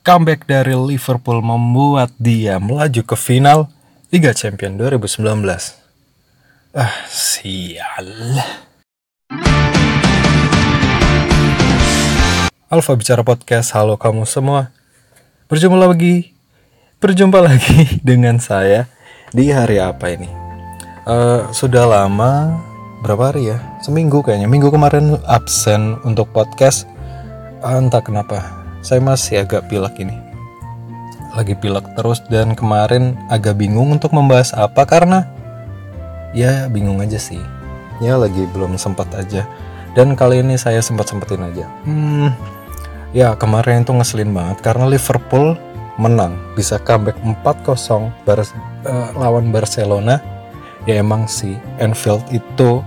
Comeback dari Liverpool membuat dia melaju ke final Liga Champions 2019. Ah, sial. Alfa Bicara Podcast, halo kamu semua. Berjumpa lagi, berjumpa lagi dengan saya di hari apa ini? Uh, sudah lama, berapa hari ya? Seminggu kayaknya. Minggu kemarin absen untuk podcast. Uh, entah kenapa, saya masih agak pilek ini. Lagi pilek terus dan kemarin agak bingung untuk membahas apa karena ya bingung aja sih. Ya lagi belum sempat aja. Dan kali ini saya sempat sempetin aja. Hmm, Ya kemarin itu ngeselin banget karena Liverpool menang bisa comeback 4-0 bar uh, lawan Barcelona ya emang sih Anfield itu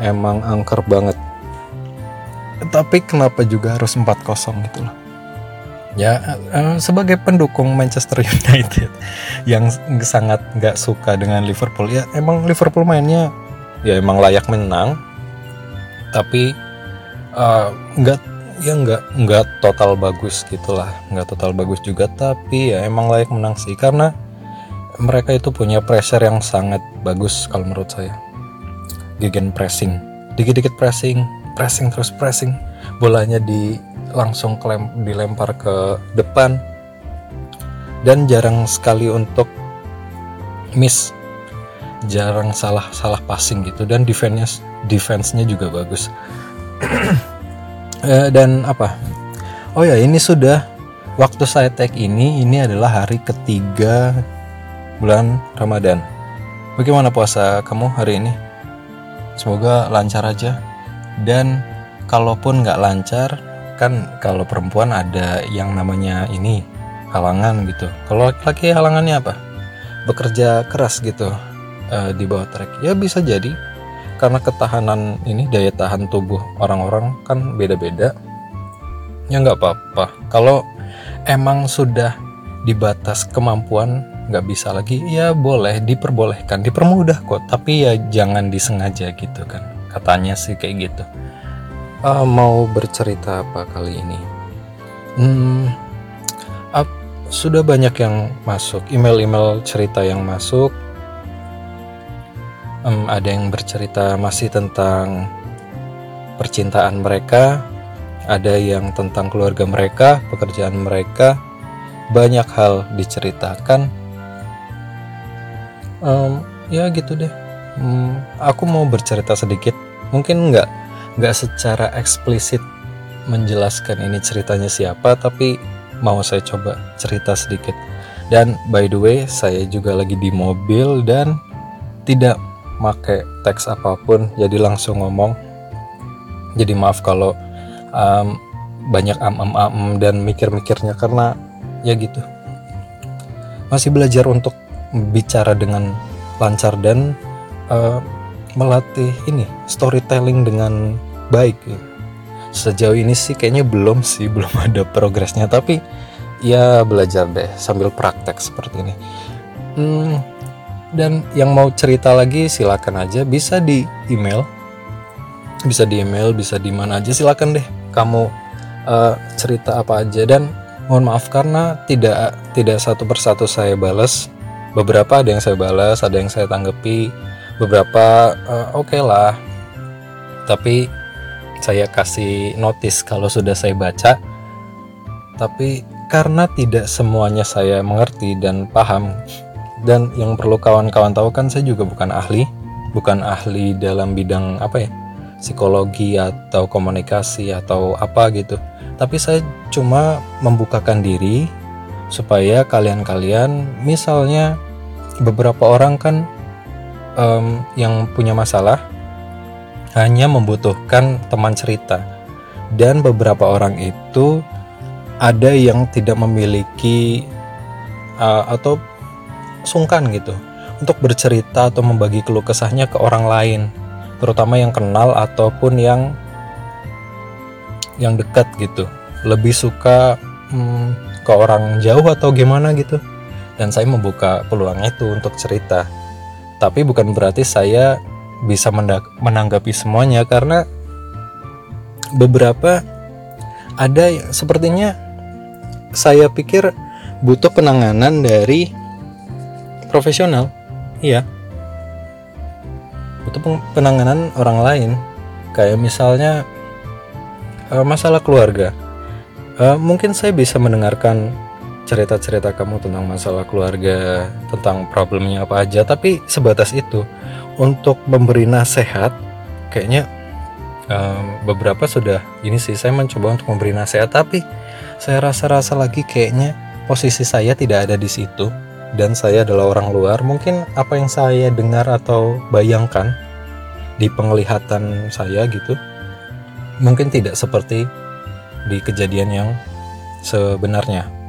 emang angker banget tapi kenapa juga harus 4-0 gitu loh ya uh, sebagai pendukung Manchester United yang sangat nggak suka dengan Liverpool ya emang Liverpool mainnya ya emang layak menang. Tapi nggak uh, ya nggak nggak total bagus gitulah nggak total bagus juga tapi ya emang layak menang sih karena mereka itu punya pressure yang sangat bagus kalau menurut saya. Gegen pressing dikit-dikit pressing pressing terus pressing. Bolanya di langsung klem, dilempar ke depan. Dan jarang sekali untuk miss. Jarang salah salah passing gitu. Dan defense defense-nya juga bagus. Eh, dan apa? Oh ya ini sudah waktu saya tag ini. Ini adalah hari ketiga bulan Ramadan. Bagaimana puasa kamu hari ini? Semoga lancar aja dan kalaupun nggak lancar kan kalau perempuan ada yang namanya ini halangan gitu. Kalau laki-laki halangannya apa? Bekerja keras gitu uh, di bawah trek. Ya bisa jadi. Karena ketahanan ini daya tahan tubuh orang-orang kan beda-beda. Ya nggak apa-apa. Kalau emang sudah dibatas kemampuan nggak bisa lagi ya boleh diperbolehkan dipermudah kok. Tapi ya jangan disengaja gitu kan katanya sih kayak gitu. Uh, mau bercerita apa kali ini? Hmm, up, sudah banyak yang masuk. Email-email cerita yang masuk. Um, ada yang bercerita masih tentang percintaan mereka, ada yang tentang keluarga mereka, pekerjaan mereka, banyak hal diceritakan. Um, ya gitu deh. Um, aku mau bercerita sedikit, mungkin nggak nggak secara eksplisit menjelaskan ini ceritanya siapa, tapi mau saya coba cerita sedikit. Dan by the way, saya juga lagi di mobil dan tidak make teks apa pun jadi langsung ngomong. Jadi maaf kalau um, banyak am am am dan mikir-mikirnya karena ya gitu. Masih belajar untuk bicara dengan lancar dan uh, melatih ini storytelling dengan baik ya. sejauh ini sih kayaknya belum sih belum ada progresnya. Tapi ya belajar deh sambil praktek seperti ini. Hmm, dan yang mau cerita lagi silakan aja. Bisa di email. Bisa di email bisa di mana aja. Silakan deh kamu uh, cerita apa aja. Dan mohon maaf karena tidak tidak satu persatu saya balas beberapa ada yang saya balas ada yang saya tanggapi beberapa uh, oke okay lah. Tapi saya kasih notice kalau sudah saya baca. Tapi karena tidak semuanya saya mengerti dan paham dan yang perlu kawan-kawan tahu kan saya juga bukan ahli bukan ahli dalam bidang apa ya psikologi atau komunikasi atau apa gitu. Tapi saya cuma membukakan diri supaya kalian-kalian misalnya beberapa orang kan um, yang punya masalah hanya membutuhkan teman cerita dan beberapa orang itu ada yang tidak memiliki uh, atau sungkan gitu untuk bercerita atau membagi keluh kesahnya ke orang lain, terutama yang kenal ataupun yang yang dekat gitu. Lebih suka hmm, ke orang jauh atau gimana gitu. Dan saya membuka peluang itu untuk cerita. Tapi bukan berarti saya bisa menanggapi semuanya karena beberapa ada sepertinya saya pikir butuh penanganan dari profesional. Iya. Butuh penanganan orang lain. Kayak misalnya uh, masalah keluarga. Uh, mungkin saya bisa mendengarkan cerita-cerita kamu tentang masalah keluarga tentang problemnya apa aja. Tapi sebatas itu untuk memberi nasihat kayaknya um, beberapa sudah ini sih saya mencoba untuk memberi nasihat. Tapi saya rasa-rasa lagi kayaknya posisi saya tidak ada di situ dan saya adalah orang luar. Mungkin apa yang saya dengar atau bayangkan di penglihatan saya gitu mungkin tidak seperti di kejadian yang sebenarnya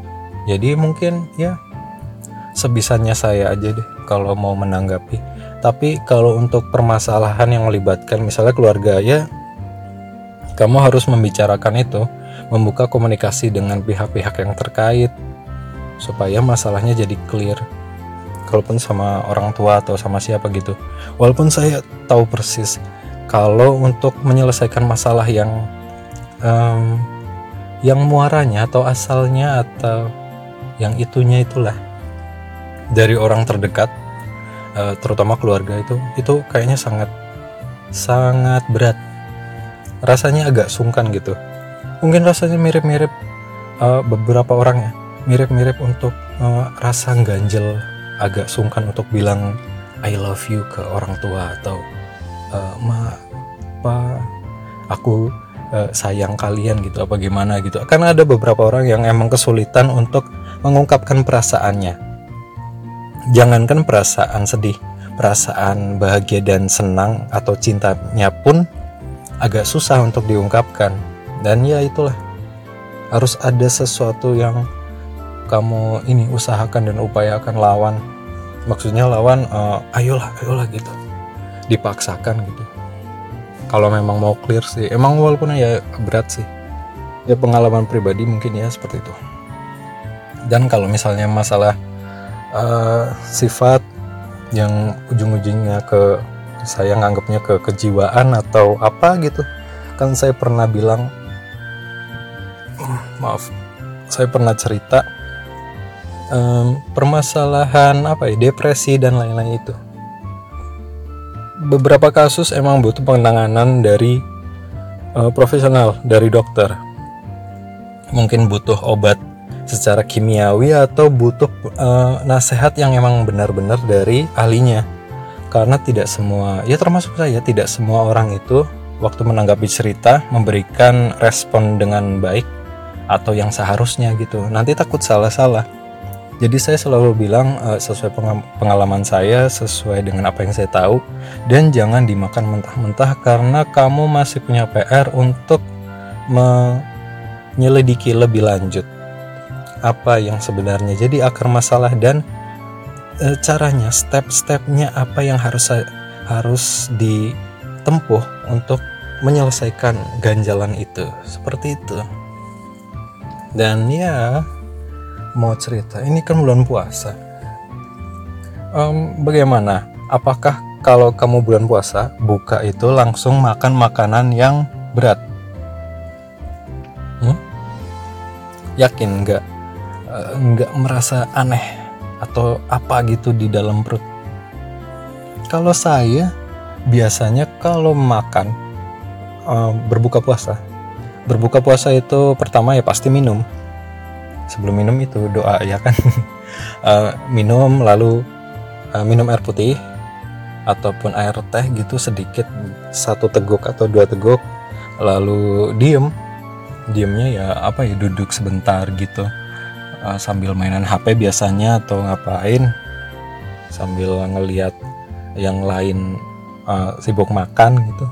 jadi mungkin ya sebisanya saya aja deh kalau mau menanggapi. Tapi kalau untuk permasalahan yang melibatkan misalnya keluarga ya kamu harus membicarakan itu membuka komunikasi dengan pihak-pihak yang terkait supaya masalahnya jadi clear. Kalaupun sama orang tua atau sama siapa gitu. Walaupun saya tahu persis kalau untuk menyelesaikan masalah yang um, yang muaranya atau asalnya atau yang itunya itulah. Dari orang terdekat uh, terutama keluarga itu itu kayaknya sangat sangat berat. Rasanya agak sungkan gitu. Mungkin rasanya mirip-mirip uh, beberapa orang ya. Mirip-mirip untuk uh, rasa ganjel agak sungkan untuk bilang I love you ke orang tua atau uh, ma apa aku sayang kalian gitu apa gimana gitu. Karena ada beberapa orang yang emang kesulitan untuk mengungkapkan perasaannya. Jangankan perasaan sedih perasaan bahagia dan senang atau cintanya pun agak susah untuk diungkapkan. Dan ya itulah harus ada sesuatu yang kamu ini usahakan dan upayakan lawan. Maksudnya lawan uh, ayolah ayolah gitu. Dipaksakan gitu. Kalau memang mau clear sih emang walaupun ya berat sih. Ya pengalaman pribadi mungkin ya seperti itu dan kalau misalnya masalah uh, sifat yang ujung-ujungnya ke saya nganggapnya ke kejiwaan atau apa gitu kan saya pernah bilang maaf saya pernah cerita um, permasalahan apa ya depresi dan lain-lain itu. Beberapa kasus emang butuh penanganan dari uh, profesional dari dokter. Mungkin butuh obat secara kimiawi atau butuh uh, nasihat yang emang benar-benar dari ahlinya. Karena tidak semua ya termasuk saya tidak semua orang itu waktu menanggapi cerita memberikan respon dengan baik atau yang seharusnya gitu. Nanti takut salah-salah. Jadi saya selalu bilang uh, sesuai pengalaman saya, sesuai dengan apa yang saya tahu, dan jangan dimakan mentah-mentah karena kamu masih punya PR untuk menyelidiki lebih lanjut apa yang sebenarnya. Jadi akar masalah dan e, caranya, step-stepnya apa yang harus harus ditempuh untuk menyelesaikan ganjalan itu, seperti itu. Dan ya, mau cerita ini kan bulan puasa. Um, bagaimana? Apakah kalau kamu bulan puasa buka itu langsung makan makanan yang berat? Hmm? yakin nggak uh, nggak merasa aneh atau apa gitu di dalam perut? Kalau saya biasanya kalau makan uh, berbuka puasa. Berbuka puasa itu pertama ya pasti minum. Sebelum minum itu doa ya kan? Uh, minum lalu uh, minum air putih ataupun air teh gitu sedikit satu teguk atau dua teguk lalu diem. Diemnya ya apa ya duduk sebentar gitu uh, sambil mainan HP biasanya atau ngapain sambil ngeliat yang lain uh, sibuk makan gitu.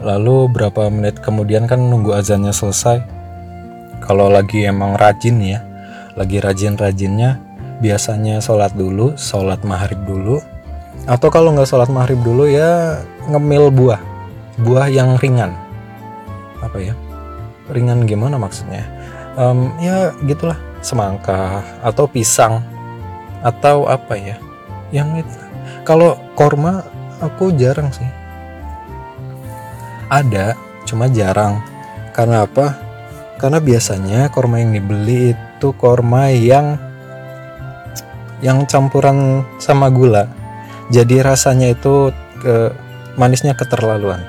Lalu berapa menit kemudian kan nunggu azannya selesai. Kalau lagi emang rajin ya lagi rajin-rajinnya biasanya sholat dulu sholat maghrib dulu. Atau kalau nggak sholat maghrib dulu ya ngemil buah. Buah yang ringan. Apa ya? Ringan gimana maksudnya um, ya gitulah. Semangka atau pisang atau apa ya? Yang itu. Kalau korma aku jarang sih. Ada cuma jarang. Karena apa? Karena biasanya korma yang dibeli itu korma yang yang campuran sama gula. Jadi rasanya itu ke manisnya keterlaluan.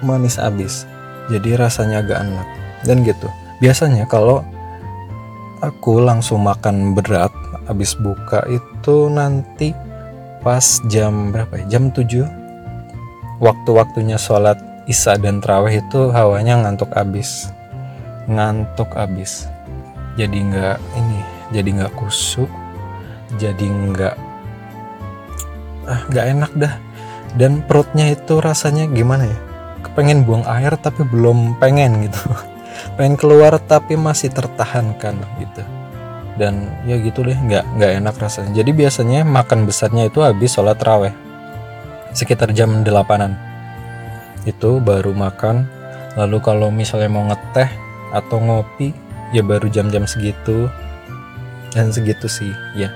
Manis abis. Jadi rasanya agak enak. Dan gitu biasanya kalau aku langsung makan berat habis buka itu nanti pas jam berapa ya? Jam 7 waktu-waktunya sholat isya dan terawih itu hawanya ngantuk abis ngantuk abis jadi nggak ini jadi nggak kusuk jadi nggak ah nggak enak dah. Dan perutnya itu rasanya gimana ya? Kepengen buang air tapi belum pengen gitu pengen keluar tapi masih tertahankan gitu. Dan ya gitu deh nggak nggak enak rasanya. Jadi biasanya makan besarnya itu habis sholat raweh. Sekitar jam delapanan. Itu baru makan. Lalu kalau misalnya mau ngeteh atau ngopi ya baru jam-jam segitu. Dan segitu sih ya.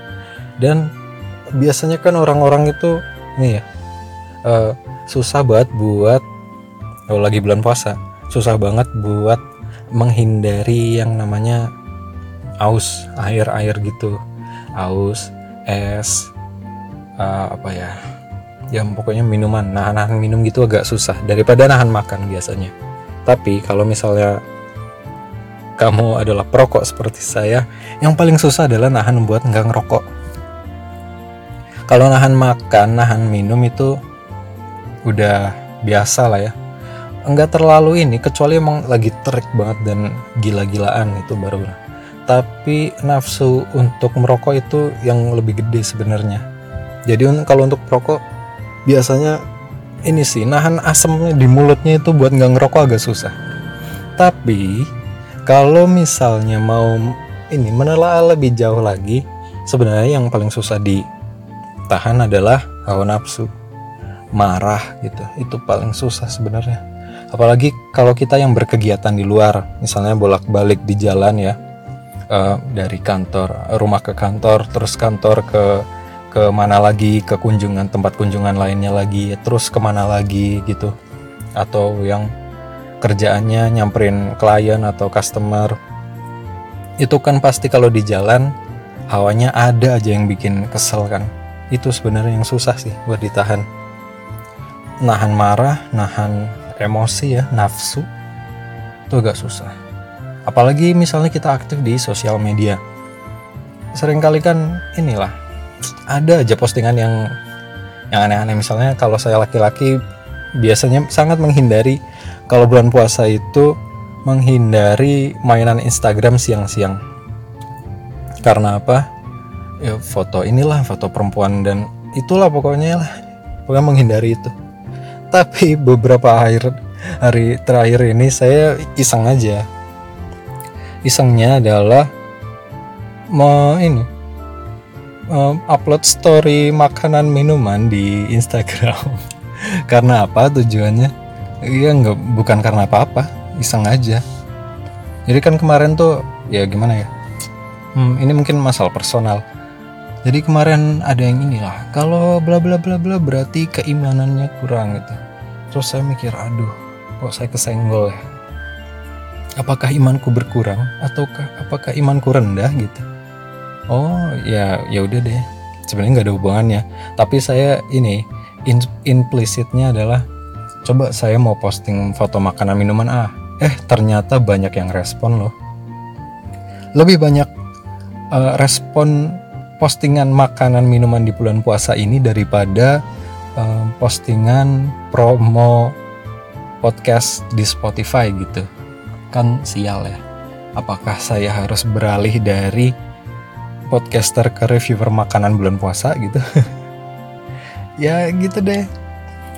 Dan biasanya kan orang-orang itu nih ya uh, susah banget buat kalau lagi bulan puasa susah banget buat menghindari yang namanya aus air-air gitu. Aus es uh, apa ya yang pokoknya minuman. Nahan-nahan minum gitu agak susah daripada nahan makan biasanya. Tapi kalau misalnya kamu adalah perokok seperti saya yang paling susah adalah nahan buat nggak ngerokok. Kalau nahan makan nahan minum itu udah biasa lah ya enggak terlalu ini kecuali emang lagi terik banget dan gila-gilaan itu baru. Tapi nafsu untuk merokok itu yang lebih gede sebenarnya. Jadi kalau untuk perokok biasanya ini sih nahan asamnya di mulutnya itu buat nggak ngerokok agak susah. Tapi kalau misalnya mau ini menelaah lebih jauh lagi sebenarnya yang paling susah ditahan adalah hawa nafsu. Marah gitu itu paling susah sebenarnya apalagi kalau kita yang berkegiatan di luar misalnya bolak-balik di jalan ya uh, dari kantor rumah ke kantor terus kantor ke ke mana lagi ke kunjungan tempat kunjungan lainnya lagi terus ke mana lagi gitu. Atau yang kerjaannya nyamperin klien atau customer. Itu kan pasti kalau di jalan hawanya ada aja yang bikin kesel kan. Itu sebenarnya yang susah sih buat ditahan. Nahan marah nahan emosi ya nafsu itu agak susah. Apalagi misalnya kita aktif di sosial media. Seringkali kan inilah ada aja postingan yang yang aneh-aneh. Misalnya kalau saya laki-laki biasanya sangat menghindari kalau bulan puasa itu menghindari mainan Instagram siang-siang. Karena apa? Ya foto inilah foto perempuan dan itulah pokoknya lah. Pokoknya menghindari itu tapi beberapa hari hari terakhir ini saya iseng aja isengnya adalah mau ini upload story makanan minuman di Instagram. karena apa tujuannya? Iya nggak bukan karena apa-apa, iseng aja. Jadi kan kemarin tuh ya gimana ya? Hmm, ini mungkin masalah personal. Jadi kemarin ada yang inilah, kalau bla bla bla bla berarti keimanannya kurang gitu. Terus saya mikir, aduh, kok saya kesenggol ya? Apakah imanku berkurang ataukah apakah imanku rendah gitu? oh ya ya udah deh sebenarnya nggak ada hubungannya tapi saya ini in, implicitnya adalah coba saya mau posting foto makanan minuman ah eh ternyata banyak yang respon loh lebih banyak uh, respon postingan makanan minuman di bulan puasa ini daripada uh, postingan promo podcast di Spotify gitu. Kan sial ya. Apakah saya harus beralih dari podcaster ke reviewer makanan bulan puasa gitu? Ya gitu deh.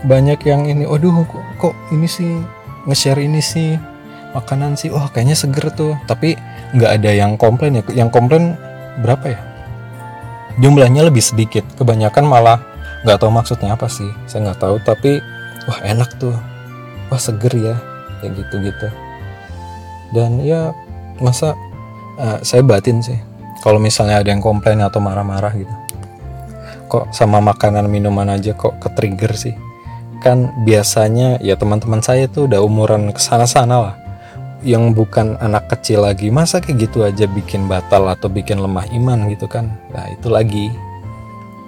Banyak yang ini waduh kok, kok ini sih nge-share ini sih makanan sih. Oh kayaknya seger tuh. Tapi nggak ada yang komplain ya. Yang komplain berapa ya jumlahnya lebih sedikit kebanyakan malah nggak tahu maksudnya apa sih saya nggak tahu tapi wah enak tuh. Wah seger ya kayak gitu gitu dan ya masa uh, saya batin sih kalau misalnya ada yang komplain atau marah-marah gitu. Kok sama makanan minuman aja kok ke trigger sih. Kan biasanya ya teman-teman saya tuh udah umuran ke sana-sana lah yang bukan anak kecil lagi masa kayak gitu aja bikin batal atau bikin lemah iman gitu kan? Nah itu lagi.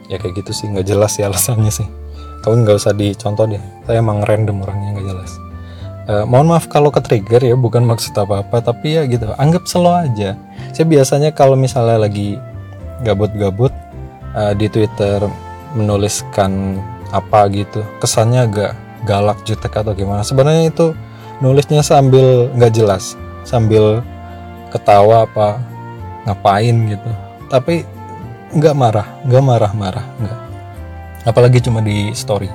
Ya kayak gitu sih nggak jelas sih alasannya sih. Kamu nggak usah dicontoh deh. Saya emang random orangnya nggak jelas. Uh, mohon maaf kalau ke trigger ya bukan maksud apa apa tapi ya gitu anggap slow aja. Saya biasanya kalau misalnya lagi gabut-gabut uh, di twitter menuliskan apa gitu kesannya agak galak jutek atau gimana. Sebenarnya itu nulisnya sambil nggak jelas sambil ketawa apa ngapain gitu. Tapi nggak marah nggak marah-marah nggak. Apalagi cuma di story.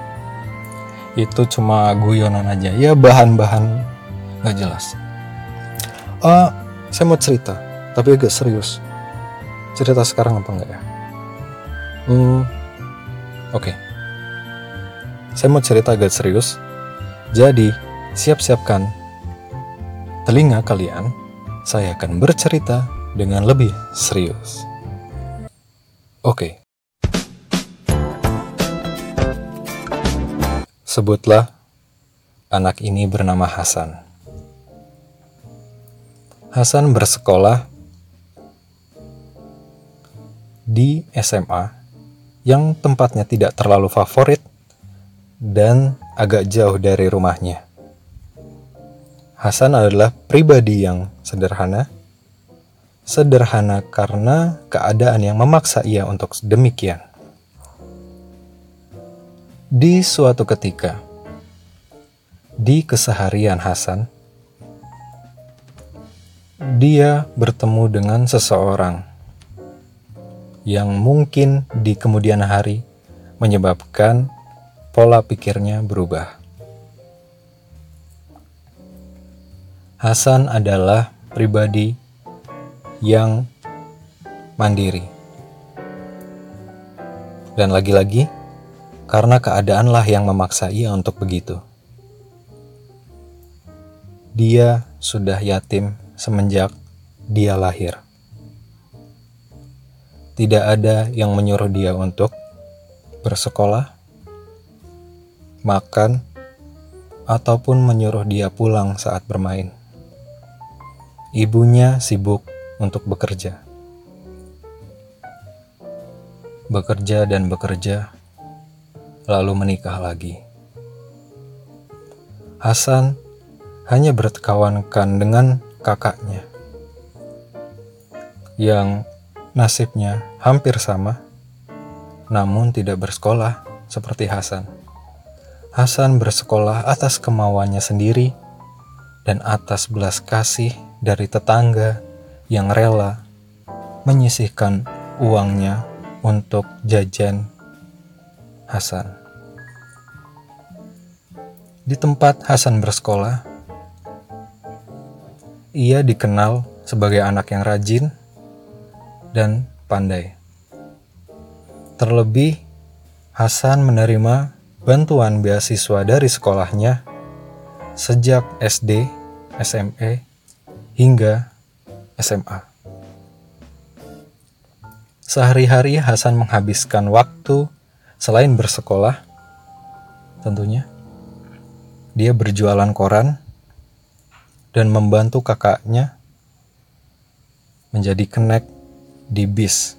Itu cuma guyonan aja. Ya bahan-bahan nggak jelas. Uh, saya mau cerita tapi agak serius. Cerita sekarang apa enggak ya? Hmm oke. Okay. saya mau cerita agak serius. Jadi siap-siapkan telinga kalian, saya akan bercerita dengan lebih serius. Oke. Sebutlah anak ini bernama Hasan. Hasan bersekolah di SMA yang tempatnya tidak terlalu favorit dan agak jauh dari rumahnya. Hasan adalah pribadi yang sederhana. Sederhana karena keadaan yang memaksa ia untuk demikian. Di suatu ketika, di keseharian Hasan, dia bertemu dengan seseorang yang mungkin di kemudian hari menyebabkan pola pikirnya berubah. Hasan adalah pribadi yang mandiri. Dan lagi-lagi, karena keadaanlah yang memaksa ia untuk begitu. Dia sudah yatim semenjak dia lahir. Tidak ada yang menyuruh dia untuk bersekolah, makan, ataupun menyuruh dia pulang saat bermain. Ibunya sibuk untuk bekerja. Bekerja dan bekerja, lalu menikah lagi. Hasan hanya berkawankan dengan kakaknya yang nasibnya hampir sama, namun tidak bersekolah seperti Hasan. Hasan bersekolah atas kemauannya sendiri dan atas belas kasih dari tetangga yang rela menyisihkan uangnya untuk jajan Hasan. Di tempat Hasan bersekolah, ia dikenal sebagai anak yang rajin dan pandai. Terlebih, Hasan menerima bantuan beasiswa dari sekolahnya sejak SD, SMA, hingga SMA. Sehari-hari Hasan menghabiskan waktu selain bersekolah, tentunya dia berjualan koran dan membantu kakaknya menjadi kenek di bis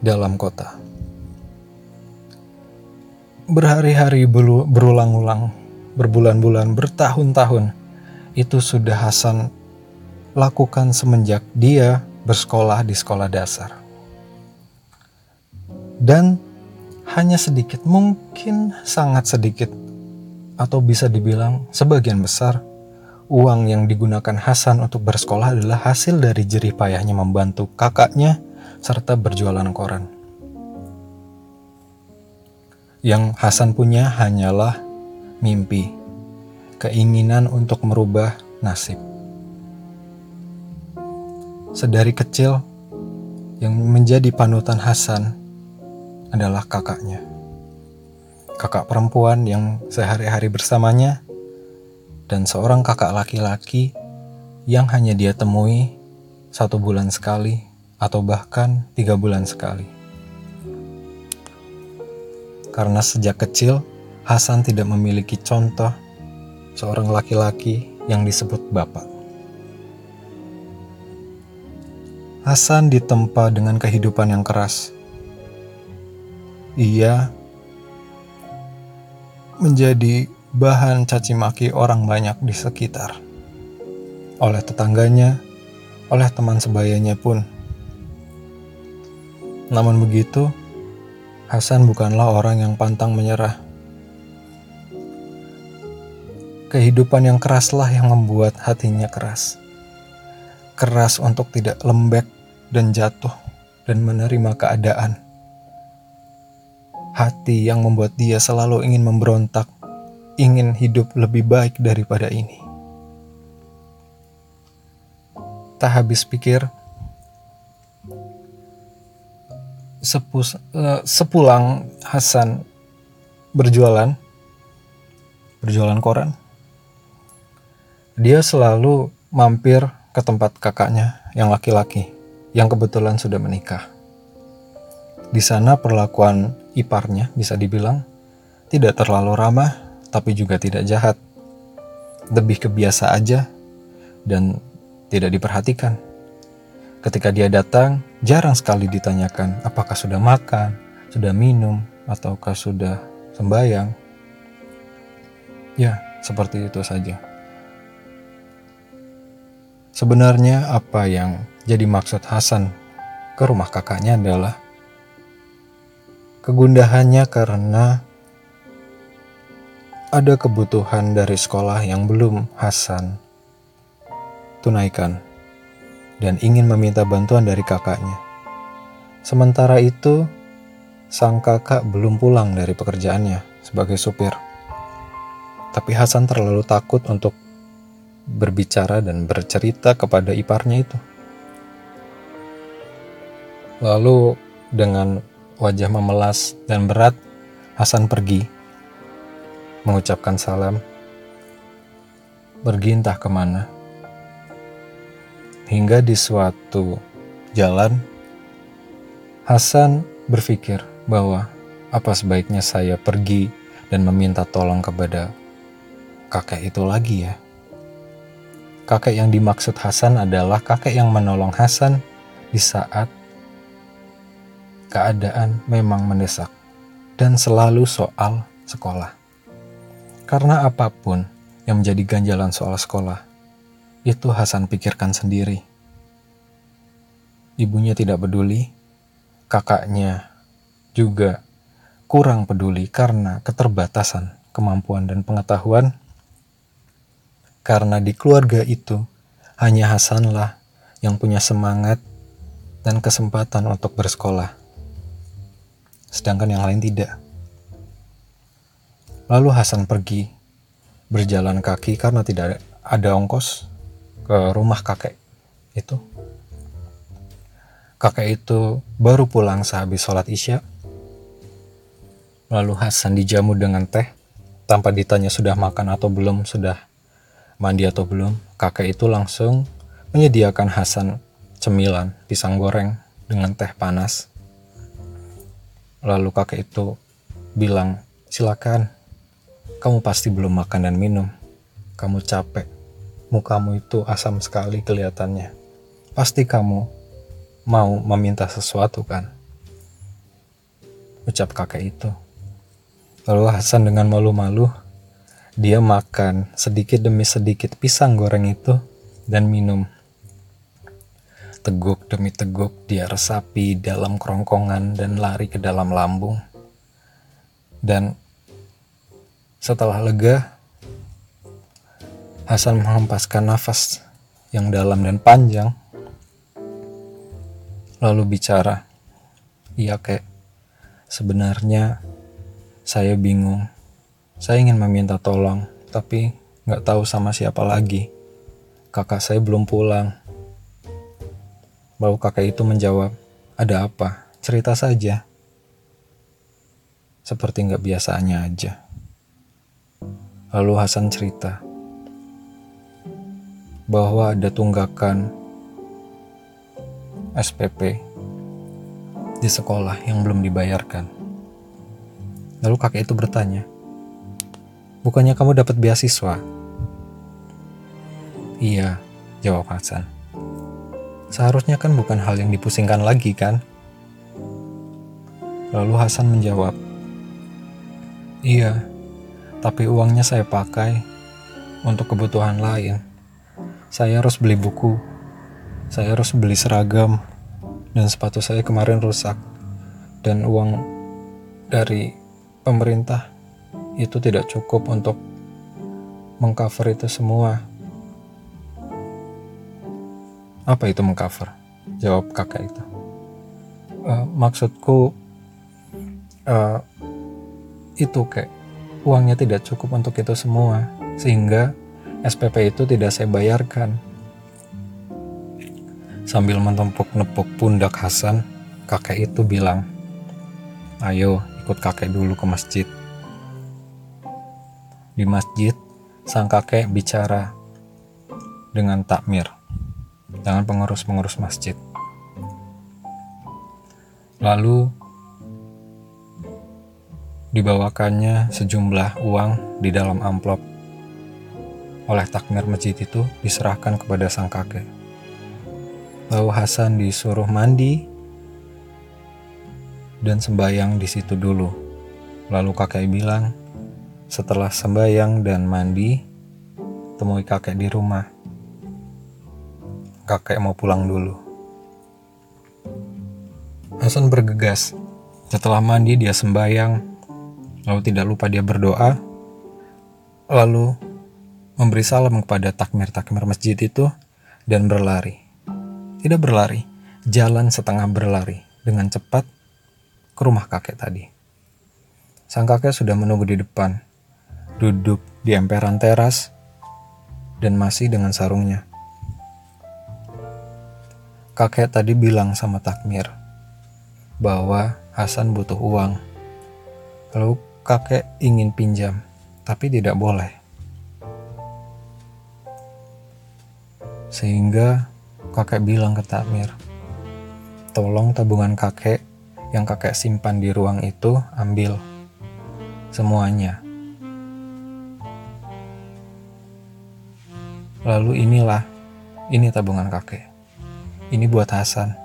dalam kota. Berhari-hari berulang-ulang, berbulan-bulan, bertahun-tahun, itu sudah Hasan lakukan semenjak dia bersekolah di sekolah dasar. Dan hanya sedikit, mungkin sangat sedikit, atau bisa dibilang sebagian besar, uang yang digunakan Hasan untuk bersekolah adalah hasil dari jerih payahnya membantu kakaknya serta berjualan koran. Yang Hasan punya hanyalah mimpi keinginan untuk merubah nasib. Sedari kecil, yang menjadi panutan Hasan adalah kakaknya. Kakak perempuan yang sehari-hari bersamanya, dan seorang kakak laki-laki yang hanya dia temui satu bulan sekali atau bahkan tiga bulan sekali. Karena sejak kecil, Hasan tidak memiliki contoh seorang laki-laki yang disebut bapak. Hasan ditempa dengan kehidupan yang keras. Ia menjadi bahan caci maki orang banyak di sekitar. Oleh tetangganya, oleh teman sebayanya pun. Namun begitu, Hasan bukanlah orang yang pantang menyerah. Kehidupan yang keraslah yang membuat hatinya keras keras untuk tidak lembek dan jatuh dan menerima keadaan. Hati yang membuat dia selalu ingin memberontak, ingin hidup lebih baik daripada ini. Tak habis pikir, sepus, uh, sepulang Hasan berjualan, berjualan koran, dia selalu mampir ke tempat kakaknya yang laki-laki yang kebetulan sudah menikah. Di sana perlakuan iparnya bisa dibilang tidak terlalu ramah tapi juga tidak jahat. Lebih kebiasa aja dan tidak diperhatikan. Ketika dia datang, jarang sekali ditanyakan apakah sudah makan, sudah minum, ataukah sudah sembayang. Ya, seperti itu saja. Sebenarnya apa yang jadi maksud Hasan ke rumah kakaknya adalah kegundahannya karena ada kebutuhan dari sekolah yang belum Hasan tunaikan dan ingin meminta bantuan dari kakaknya. Sementara itu, sang kakak belum pulang dari pekerjaannya sebagai supir. Tapi Hasan terlalu takut untuk berbicara dan bercerita kepada iparnya itu. Lalu dengan wajah memelas dan berat, Hasan pergi, mengucapkan salam, pergi entah ke mana. Hingga di suatu jalan, Hasan berpikir bahwa apa sebaiknya saya pergi dan meminta tolong kepada kakek itu lagi ya. Kakek yang dimaksud Hasan adalah kakek yang menolong Hasan di saat keadaan memang mendesak dan selalu soal sekolah. Karena apa pun yang menjadi ganjalan soal sekolah, itu Hasan pikirkan sendiri. Ibunya tidak peduli, kakaknya juga kurang peduli karena keterbatasan kemampuan dan pengetahuan karena di keluarga itu hanya Hasanlah yang punya semangat dan kesempatan untuk bersekolah. Sedangkan yang lain tidak. Lalu Hasan pergi berjalan kaki karena tidak ada ongkos ke rumah kakek itu. Kakek itu baru pulang sehabis sholat isya. Lalu Hasan dijamu dengan teh tanpa ditanya sudah makan atau belum, sudah mandi atau belum, kakek itu langsung menyediakan Hasan cemilan pisang goreng dengan teh panas. Lalu kakek itu bilang, silakan, kamu pasti belum makan dan minum. Kamu capek, mukamu itu asam sekali kelihatannya. Pasti kamu mau meminta sesuatu kan? Ucap kakek itu. Lalu Hasan dengan malu-malu dia makan sedikit demi sedikit pisang goreng itu dan minum. Teguk demi teguk dia resapi dalam kerongkongan dan lari ke dalam lambung. Dan setelah lega, Hasan menghempaskan nafas yang dalam dan panjang. Lalu bicara, iya kek, sebenarnya saya bingung saya ingin meminta tolong, tapi nggak tahu sama siapa lagi. Kakak saya belum pulang. Baru kakak itu menjawab, ada apa? Cerita saja. Seperti nggak biasanya aja. Lalu Hasan cerita bahwa ada tunggakan SPP di sekolah yang belum dibayarkan. Lalu kakek itu bertanya, Bukannya kamu dapat beasiswa? Iya, jawab Hasan. Seharusnya kan bukan hal yang dipusingkan lagi kan? Lalu Hasan menjawab, Iya, tapi uangnya saya pakai untuk kebutuhan lain. Saya harus beli buku, saya harus beli seragam, dan sepatu saya kemarin rusak. Dan uang dari pemerintah itu tidak cukup untuk mengcover itu semua. Apa itu mengcover? Jawab kakak itu. Uh, maksudku uh, itu kayak uangnya tidak cukup untuk itu semua, sehingga SPP itu tidak saya bayarkan. Sambil menempuk-nepuk pundak Hasan, kakek itu bilang, Ayo ikut kakek dulu ke masjid. Di masjid, sang kakek bicara dengan takmir dengan pengurus-pengurus masjid. Lalu dibawakannya sejumlah uang di dalam amplop. Oleh takmir masjid itu diserahkan kepada sang kakek. Lalu Hasan disuruh mandi dan sembayang di situ dulu. Lalu kakek bilang, setelah sembayang dan mandi, temui kakek di rumah kakek mau pulang dulu. Hasan bergegas. Setelah mandi dia sembayang, lalu tidak lupa dia berdoa, lalu memberi salam kepada takmir-takmir masjid itu dan berlari. Tidak berlari, jalan setengah berlari dengan cepat ke rumah kakek tadi. Sang kakek sudah menunggu di depan, duduk di emperan teras, dan masih dengan sarungnya. Kakek tadi bilang sama Takmir bahwa Hasan butuh uang. Lalu kakek ingin pinjam, tapi tidak boleh. Sehingga kakek bilang ke Takmir, tolong tabungan kakek yang kakek simpan di ruang itu ambil semuanya. Lalu inilah, ini tabungan kakek. Ini buat Hasan.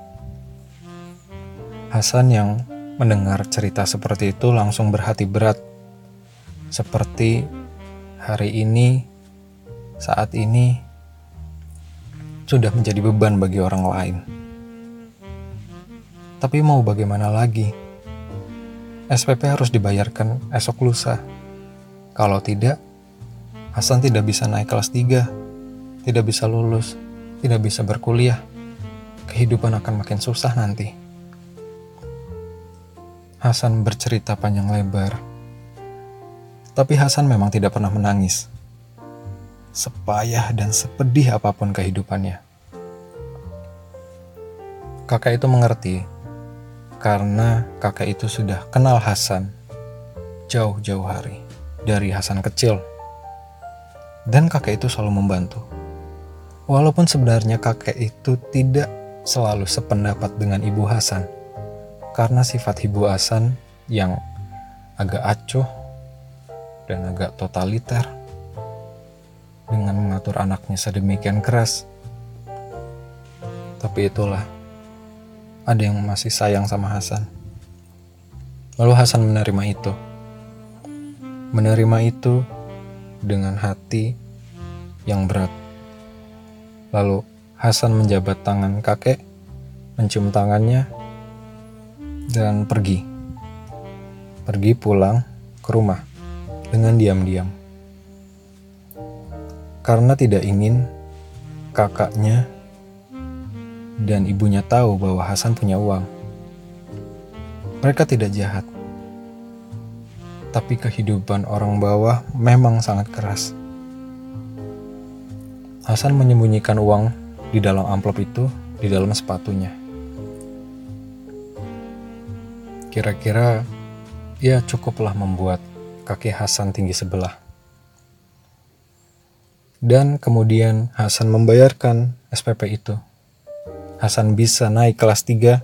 Hasan yang mendengar cerita seperti itu langsung berhati berat. Seperti hari ini, saat ini, sudah menjadi beban bagi orang lain. Tapi mau bagaimana lagi? SPP harus dibayarkan esok lusa. Kalau tidak, Hasan tidak bisa naik kelas 3, tidak bisa lulus, tidak bisa berkuliah kehidupan akan makin susah nanti. Hasan bercerita panjang lebar. Tapi Hasan memang tidak pernah menangis. Sepayah dan sepedih apa pun kehidupannya. Kakak itu mengerti karena kakak itu sudah kenal Hasan jauh-jauh hari dari Hasan kecil. Dan kakek itu selalu membantu. Walaupun sebenarnya kakek itu tidak selalu sependapat dengan Ibu Hasan karena sifat Ibu Hasan yang agak acuh dan agak totaliter dengan mengatur anaknya sedemikian keras. Tapi itulah, ada yang masih sayang sama Hasan. Lalu Hasan menerima itu. Menerima itu dengan hati yang berat. Lalu Hasan menjabat tangan kakek, mencium tangannya, dan pergi. Pergi pulang ke rumah dengan diam-diam. Karena tidak ingin kakaknya dan ibunya tahu bahwa Hasan punya uang. Mereka tidak jahat. Tapi kehidupan orang bawah memang sangat keras. Hasan menyembunyikan uang di dalam amplop itu di dalam sepatunya. Kira-kira ya cukuplah membuat kaki Hasan tinggi sebelah. Dan kemudian Hasan membayarkan SPP itu. Hasan bisa naik kelas 3.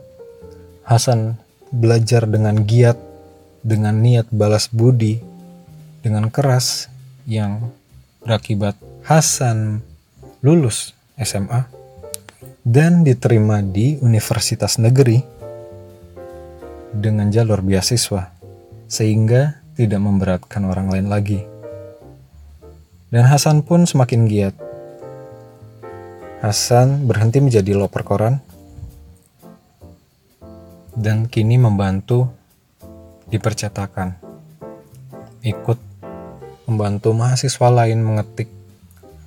Hasan belajar dengan giat, dengan niat balas budi, dengan keras yang berakibat Hasan lulus SMA dan diterima di universitas negeri dengan jalur beasiswa sehingga tidak memberatkan orang lain lagi. Dan Hasan pun semakin giat. Hasan berhenti menjadi loper koran dan kini membantu di percetakan. Ikut membantu mahasiswa lain mengetik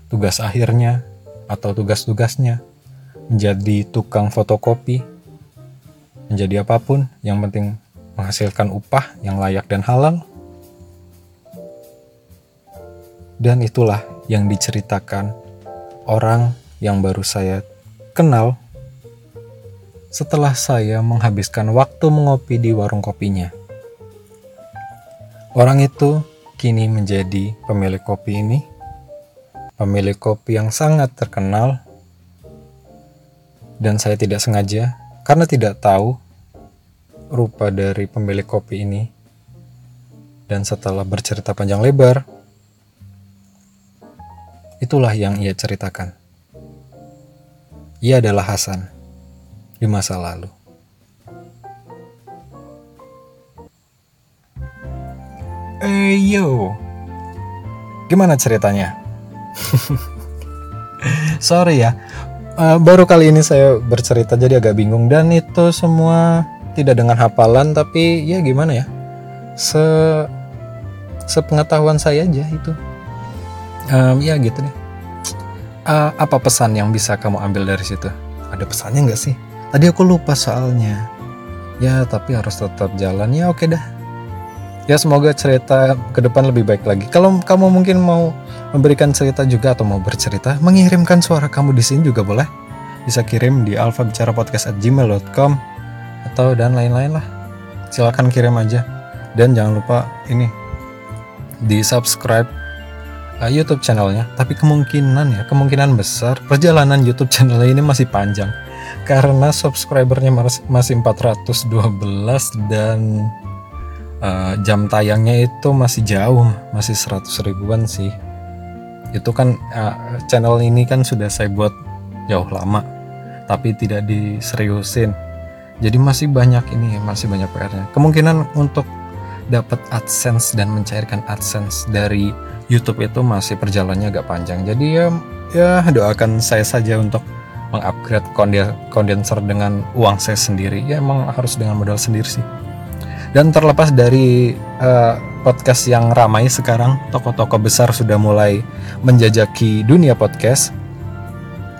tugas akhirnya atau tugas-tugasnya, menjadi tukang fotokopi, menjadi apa pun yang penting menghasilkan upah yang layak dan halal. Dan itulah yang diceritakan orang yang baru saya kenal setelah saya menghabiskan waktu mengopi di warung kopinya. Orang itu kini menjadi pemilik kopi ini, pemilik kopi yang sangat terkenal, dan saya tidak sengaja karena tidak tahu rupa dari pemilik kopi ini. Dan setelah bercerita panjang lebar, itulah yang ia ceritakan. Ia adalah Hasan di masa lalu. Eh yo, gimana ceritanya? Sorry ya, uh, baru kali ini saya bercerita jadi agak bingung dan itu semua tidak dengan hafalan tapi ya gimana ya, se sepengetahuan saya aja itu. Um, ya gitu deh. Uh, apa pesan yang bisa kamu ambil dari situ? Ada pesannya nggak sih? Tadi aku lupa soalnya. Ya, tapi harus tetap jalan. Ya, oke dah. Ya, semoga cerita ke depan lebih baik lagi. Kalau kamu mungkin mau memberikan cerita juga atau mau bercerita, mengirimkan suara kamu di sini juga boleh. Bisa kirim di alfabicarapodcast@gmail.com atau dan lain-lain lah. Silahkan kirim aja. Dan jangan lupa ini di subscribe uh, YouTube channelnya. Tapi kemungkinan ya, kemungkinan besar perjalanan YouTube channel ini masih panjang karena subscribernya masih 412 dan uh, jam tayangnya itu masih jauh masih 100 ribuan sih. Itu kan uh, channel ini kan sudah saya buat jauh lama tapi tidak diseriusin. Jadi masih banyak ini masih banyak PR-nya kemungkinan untuk dapat AdSense dan mencairkan AdSense dari YouTube itu masih perjalannya agak panjang. Jadi ya ya doakan saya saja untuk mengupgrade kondenser dengan uang saya sendiri. Ya emang harus dengan modal sendiri sih dan terlepas dari uh, podcast yang ramai sekarang toko-toko besar sudah mulai menjajaki dunia podcast.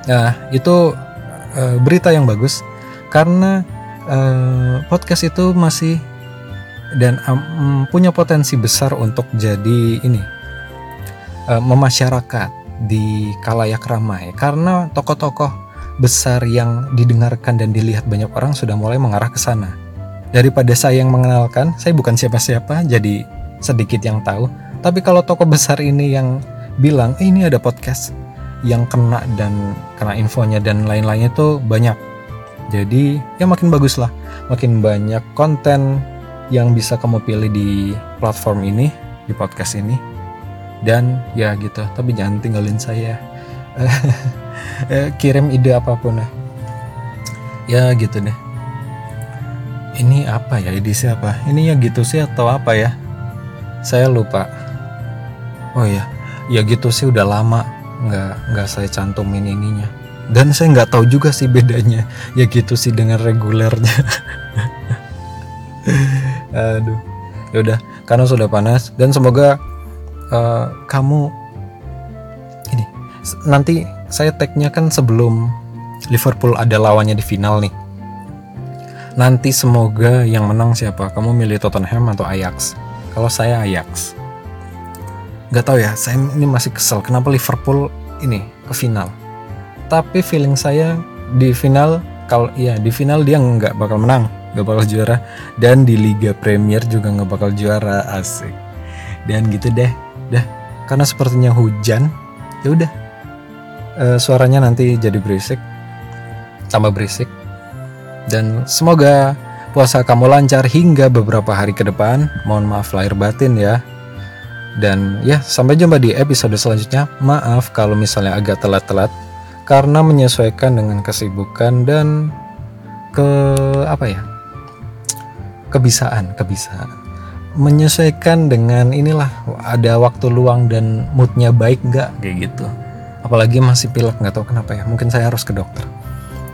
Nah itu uh, berita yang bagus. Karena uh, podcast itu masih dan um, punya potensi besar untuk jadi ini uh, memasyarakat di kalayak ramai. Karena tokoh-tokoh besar yang didengarkan dan dilihat banyak orang sudah mulai mengarah ke sana. Daripada saya yang mengenalkan, saya bukan siapa-siapa, jadi sedikit yang tahu. Tapi kalau toko besar ini yang bilang, eh, ini ada podcast yang kena dan kena infonya dan lain-lainnya itu banyak. Jadi ya makin bagus lah, makin banyak konten yang bisa kamu pilih di platform ini, di podcast ini. Dan ya gitu, tapi jangan tinggalin saya. eh, kirim ide apa pun ya ya gitu deh ini apa ya? Ide siapa? Ini ya gitu sih atau apa ya? Saya lupa. Oh ya ya gitu sih udah lama nggak nggak saya cantumin ininya. Dan saya nggak tahu juga sih bedanya. Ya gitu sih dengan regulernya. Aduh. Ya udah karena sudah panas. Dan semoga uh, kamu ini nanti saya tagnya kan sebelum Liverpool ada lawannya di final nih. Nanti semoga yang menang siapa? Kamu milih Tottenham atau Ajax? Kalau saya Ajax. Gak tau ya, saya ini masih kesel kenapa Liverpool ini ke final. Tapi feeling saya di final kalau iya di final dia nggak bakal menang, nggak bakal juara dan di Liga Premier juga nggak bakal juara asik. Dan gitu deh, dah karena sepertinya hujan, ya udah uh, suaranya nanti jadi berisik tambah berisik dan semoga puasa kamu lancar hingga beberapa hari ke depan. Mohon maaf lahir batin ya. Dan ya sampai jumpa di episode selanjutnya. Maaf kalau misalnya agak telat-telat. Karena menyesuaikan dengan kesibukan dan ke apa ya? Kebisaan kebisaan. Menyesuaikan dengan inilah ada waktu luang dan moodnya baik nggak? Kayak gitu. Apalagi masih pilek nggak tahu kenapa ya. Mungkin saya harus ke dokter.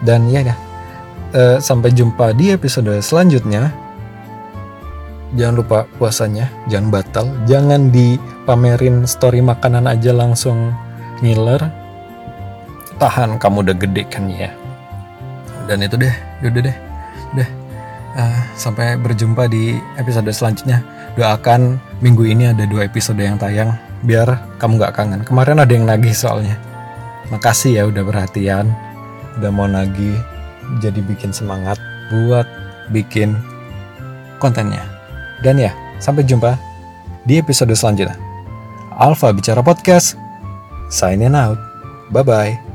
Dan ya dah uh, sampai jumpa di episode selanjutnya. Jangan lupa puasanya jangan batal. Jangan dipamerin story makanan aja langsung ngiler. Tahan kamu udah gede kan ya? Dan itu deh udah deh. Udah uh, sampai berjumpa di episode selanjutnya. Doakan minggu ini ada dua episode yang tayang biar kamu gak kangen. Kemarin ada yang nagih soalnya. Makasih ya udah perhatian, udah mau nagih, jadi bikin semangat buat bikin kontennya. Dan ya, sampai jumpa di episode selanjutnya. Alfa Bicara Podcast, signing out. Bye-bye.